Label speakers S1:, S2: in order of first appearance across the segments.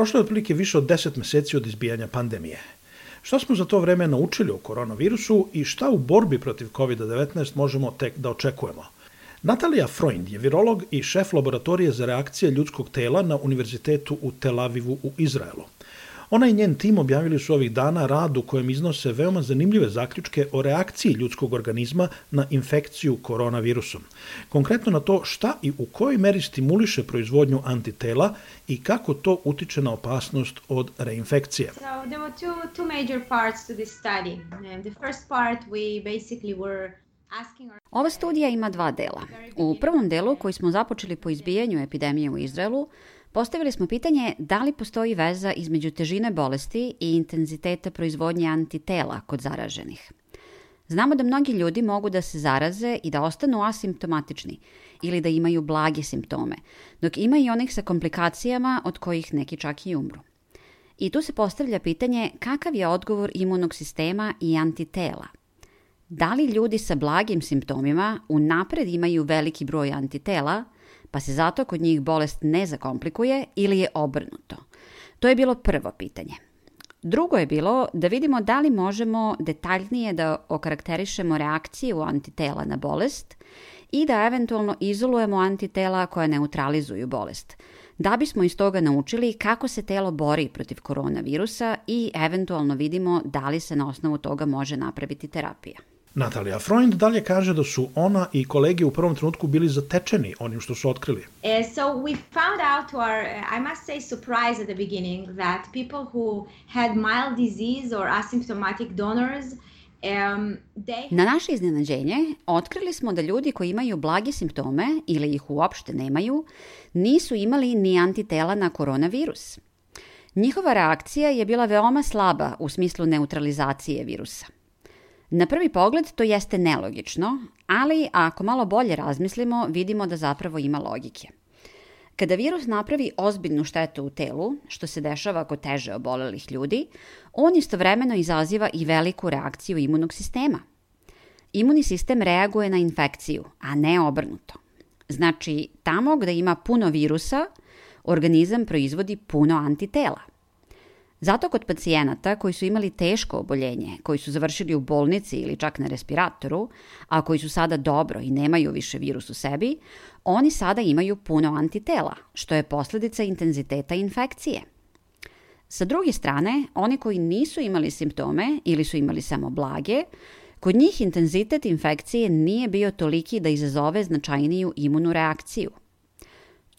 S1: Prošlo je otprilike više od 10 meseci od izbijanja pandemije. Šta smo za to vreme naučili o koronavirusu i šta u borbi protiv COVID-19 možemo tek da očekujemo? Natalija Freund je virolog i šef laboratorije za reakcije ljudskog tela na Univerzitetu u Tel Avivu u Izraelu. Ona i njen tim objavili su ovih dana rad u kojem iznose veoma zanimljive zaključke o reakciji ljudskog organizma na infekciju koronavirusom. Konkretno na to šta i u kojoj meri stimuliše proizvodnju antitela i kako to utiče na opasnost od reinfekcije.
S2: So there were two, two major parts to this study. The first part we basically were
S3: Ova studija ima dva dela. U prvom delu, koji smo započeli po izbijanju epidemije u Izraelu, Postavili smo pitanje da li postoji veza između težine bolesti i intenziteta proizvodnje antitela kod zaraženih. Znamo da mnogi ljudi mogu da se zaraze i da ostanu asimptomatični ili da imaju blage simptome, dok ima i onih sa komplikacijama od kojih neki čak i umru. I tu se postavlja pitanje kakav je odgovor imunog sistema i antitela. Da li ljudi sa blagim simptomima unapred imaju veliki broj antitela – pa se zato kod njih bolest ne zakomplikuje ili je obrnuto? To je bilo prvo pitanje. Drugo je bilo da vidimo da li možemo detaljnije da okarakterišemo reakciju antitela na bolest i da eventualno izolujemo antitela koja neutralizuju bolest, da bismo iz toga naučili kako se telo bori protiv koronavirusa i eventualno vidimo da li se na osnovu toga može napraviti terapija.
S1: Natalija Freund dalje kaže da su ona i kolege u prvom trenutku bili zatečeni onim što su otkrili.
S2: Uh, so we found out to our, I must say, surprise at the beginning that people who had mild disease or asymptomatic donors
S3: Um, they... Na naše iznenađenje, otkrili smo da ljudi koji imaju blage simptome ili ih uopšte nemaju, nisu imali ni antitela na koronavirus. Njihova reakcija je bila veoma slaba u smislu neutralizacije virusa. Na prvi pogled to jeste nelogično, ali ako malo bolje razmislimo, vidimo da zapravo ima logike. Kada virus napravi ozbiljnu štetu u telu, što se dešava kod teže obolelih ljudi, on istovremeno izaziva i veliku reakciju imunog sistema. Imunni sistem reaguje na infekciju, a ne obrnuto. Znači, tamo gde ima puno virusa, organizam proizvodi puno antitela. Zato kod pacijenata koji su imali teško oboljenje, koji su završili u bolnici ili čak na respiratoru, a koji su sada dobro i nemaju više virus u sebi, oni sada imaju puno antitela, što je posledica intenziteta infekcije. Sa druge strane, oni koji nisu imali simptome ili su imali samo blage, kod njih intenzitet infekcije nije bio toliki da izazove značajniju imunu reakciju –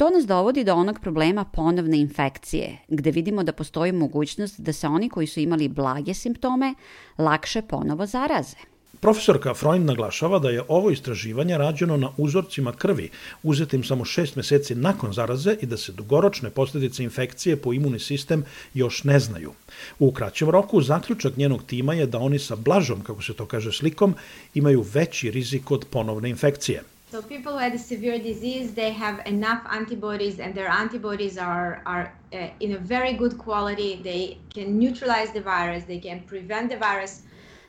S3: To nas dovodi do onog problema ponovne infekcije, gde vidimo da postoji mogućnost da se oni koji su imali blage simptome lakše ponovo zaraze.
S1: Profesorka Freund naglašava da je ovo istraživanje rađeno na uzorcima krvi, uzetim samo šest meseci nakon zaraze i da se dugoročne posledice infekcije po imuni sistem još ne znaju. U kraćem roku zaključak njenog tima je da oni sa blažom, kako se to kaže slikom, imaju veći rizik od ponovne infekcije.
S2: So people who had a severe disease, they have enough antibodies, and their antibodies are are uh, in a very good quality. They can neutralize the virus. They can prevent the virus.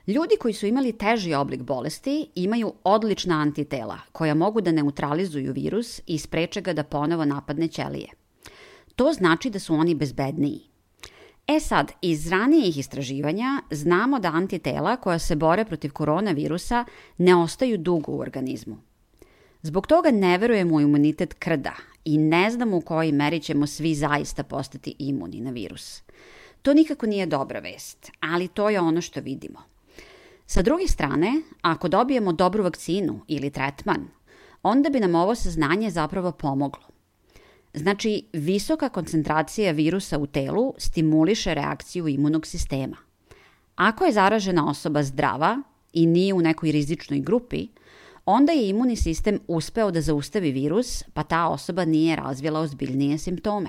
S3: Ljudi koji su imali teži oblik bolesti imaju odlična antitela koja mogu da neutralizuju virus i spreče ga da ponovo napadne ćelije. To znači da su oni bezbedniji. E sad, iz ranijih istraživanja znamo da antitela koja se bore protiv koronavirusa ne ostaju dugo u organizmu. Zbog toga ne verujemo u imunitet krda i ne znamo u kojoj meri ćemo svi zaista postati imuni na virus. To nikako nije dobra vest, ali to je ono što vidimo. Sa druge strane, ako dobijemo dobru vakcinu ili tretman, onda bi nam ovo saznanje zapravo pomoglo. Znači, visoka koncentracija virusa u telu stimuliše reakciju imunog sistema. Ako je zaražena osoba zdrava i nije u nekoj rizičnoj grupi, onda je imunni sistem uspeo da zaustavi virus, pa ta osoba nije razvila ozbiljnije simptome.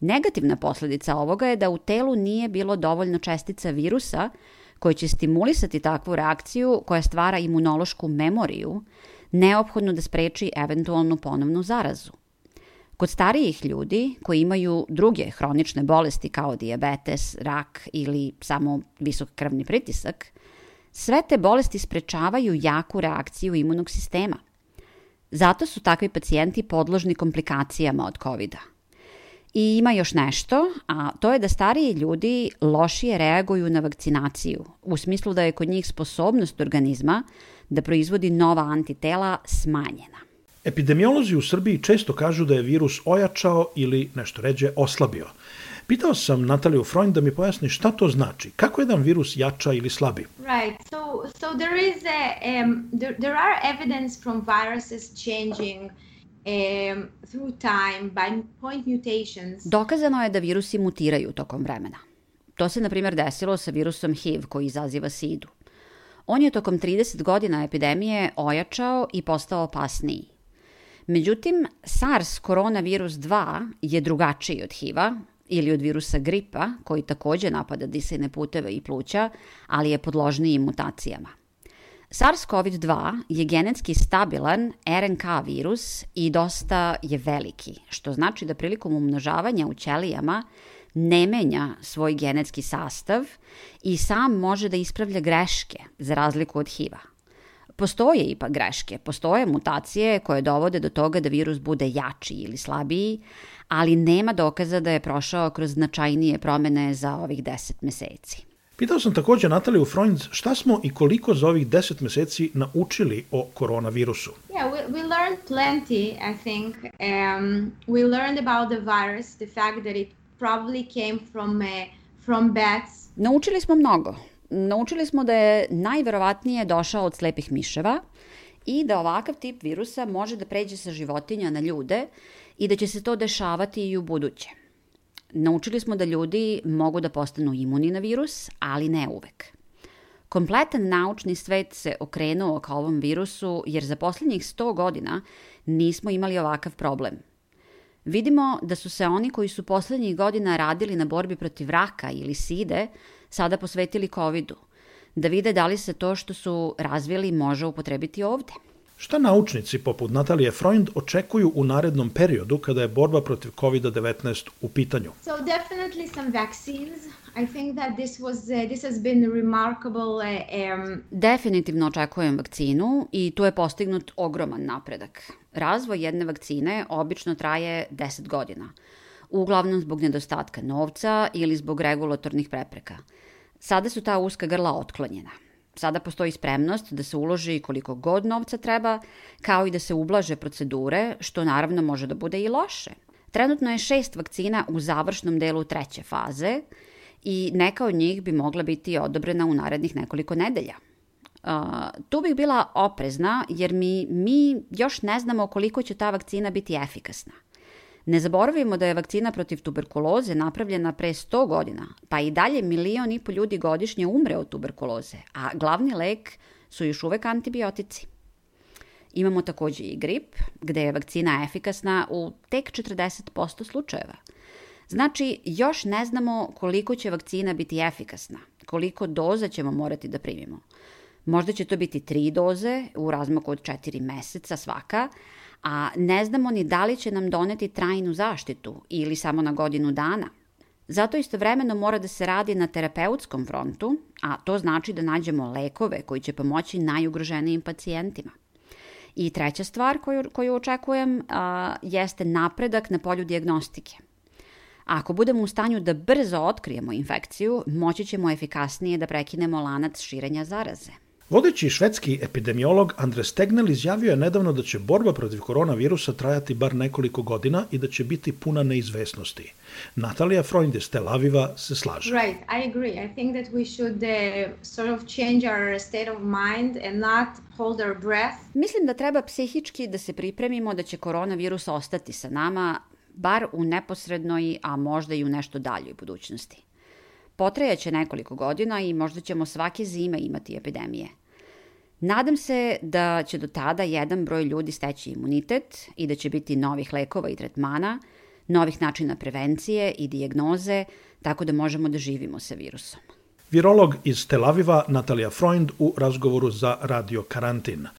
S3: Negativna posledica ovoga je da u telu nije bilo dovoljno čestica virusa koje će stimulisati takvu reakciju koja stvara imunološku memoriju, neophodno da spreči eventualnu ponovnu zarazu. Kod starijih ljudi koji imaju druge hronične bolesti kao diabetes, rak ili samo visok krvni pritisak, Sve te bolesti sprečavaju jaku reakciju imunog sistema. Zato su takvi pacijenti podložni komplikacijama od covid -a. I ima još nešto, a to je da stariji ljudi lošije reaguju na vakcinaciju, u smislu da je kod njih sposobnost organizma da proizvodi nova antitela smanjena.
S1: Epidemiolozi u Srbiji često kažu da je virus ojačao ili nešto ređe oslabio. Pitao sam Nataliju Freund da mi pojasni šta to znači, kako jedan virus jača ili slabi.
S2: Right, so, so there is a, um, there, there are evidence from viruses changing um, through time by point mutations.
S3: Dokazano je da virusi mutiraju tokom vremena. To se, na primjer, desilo sa virusom HIV koji izaziva SIDU. On je tokom 30 godina epidemije ojačao i postao opasniji. Međutim, SARS koronavirus 2 je drugačiji od HIV-a ili od virusa gripa, koji takođe napada disajne puteve i pluća, ali je podložniji mutacijama. SARS-CoV-2 je genetski stabilan RNK virus i dosta je veliki, što znači da prilikom umnožavanja u ćelijama ne menja svoj genetski sastav i sam može da ispravlja greške, za razliku od HIV-a. Postoje ipak greške, postoje mutacije koje dovode do toga da virus bude jači ili slabiji, ali nema dokaza da je prošao kroz značajnije promene za ovih 10 meseci.
S1: Pitao sam takođe Nataliju Freund šta smo i koliko za ovih 10 meseci naučili o koronavirusu.
S2: Yeah, we, we learned plenty, I think. Um, we learned about the virus, the fact that it probably came from, uh, from bats.
S3: Naučili smo mnogo. Naučili smo da je najverovatnije došao od slepih miševa i da ovakav tip virusa može da pređe sa životinja na ljude i da će se to dešavati i u buduće. Naučili smo da ljudi mogu da postanu imuni na virus, ali ne uvek. Kompletan naučni svet se okrenuo ka ovom virusu jer za poslednjih 100 godina nismo imali ovakav problem. Vidimo da su se oni koji su poslednjih godina radili na borbi protiv raka ili side sada posvetili COVID-u, da vide da li se to što su razvili može upotrebiti ovde.
S1: Šta naučnici poput Natalije Freund očekuju u narednom periodu kada je borba protiv COVID-19 u pitanju?
S2: So definitely some vaccines. I think that this was uh, this has been remarkable uh, um...
S3: Definitivno očekujem vakcinu i tu je postignut ogroman napredak. Razvoj jedne vakcine obično traje 10 godina. Uglavnom zbog nedostatka novca ili zbog regulatornih prepreka. Sada su ta uska grla otklonjena. Sada postoji spremnost da se uloži koliko god novca treba, kao i da se ublaže procedure, što naravno može da bude i loše. Trenutno je šest vakcina u završnom delu treće faze i neka od njih bi mogla biti odobrena u narednih nekoliko nedelja. Uh, tu bih bila oprezna jer mi, mi još ne znamo koliko će ta vakcina biti efikasna. Ne zaboravimo da je vakcina protiv tuberkuloze napravljena pre 100 godina, pa i dalje milion i po ljudi godišnje umre od tuberkuloze, a glavni lek su još uvek antibiotici. Imamo takođe i grip, gde je vakcina efikasna u tek 40% slučajeva. Znači, još ne znamo koliko će vakcina biti efikasna, koliko doza ćemo morati da primimo. Možda će to biti tri doze u razmaku od četiri meseca svaka, a ne znamo ni da li će nam doneti trajnu zaštitu ili samo na godinu dana. Zato istovremeno mora da se radi na terapeutskom frontu, a to znači da nađemo lekove koji će pomoći najugroženijim pacijentima. I treća stvar koju, koju očekujem a, jeste napredak na polju diagnostike. Ako budemo u stanju da brzo otkrijemo infekciju, moći ćemo efikasnije da prekinemo lanac širenja zaraze.
S1: Vodeći švedski epidemiolog Andres Tegnell izjavio je nedavno da će borba protiv koronavirusa trajati bar nekoliko godina i da će biti puna neizvesnosti. Natalija Freund iz Tel Aviva se slaže.
S2: Right, I agree. I think that we should uh, sort of change our state of mind and not hold our breath.
S3: Mislim da treba psihički da se pripremimo da će koronavirus ostati sa nama bar u neposrednoj, a možda i u nešto daljoj budućnosti. Potrajaće nekoliko godina i možda ćemo svake zime imati epidemije. Nadam se da će do tada jedan broj ljudi steći imunitet i da će biti novih lekova i tretmana, novih načina prevencije i dijagnoze, tako da možemo da živimo sa virusom.
S1: Virolog iz Tel Aviva Natalija Freund u razgovoru za Radio Karantin.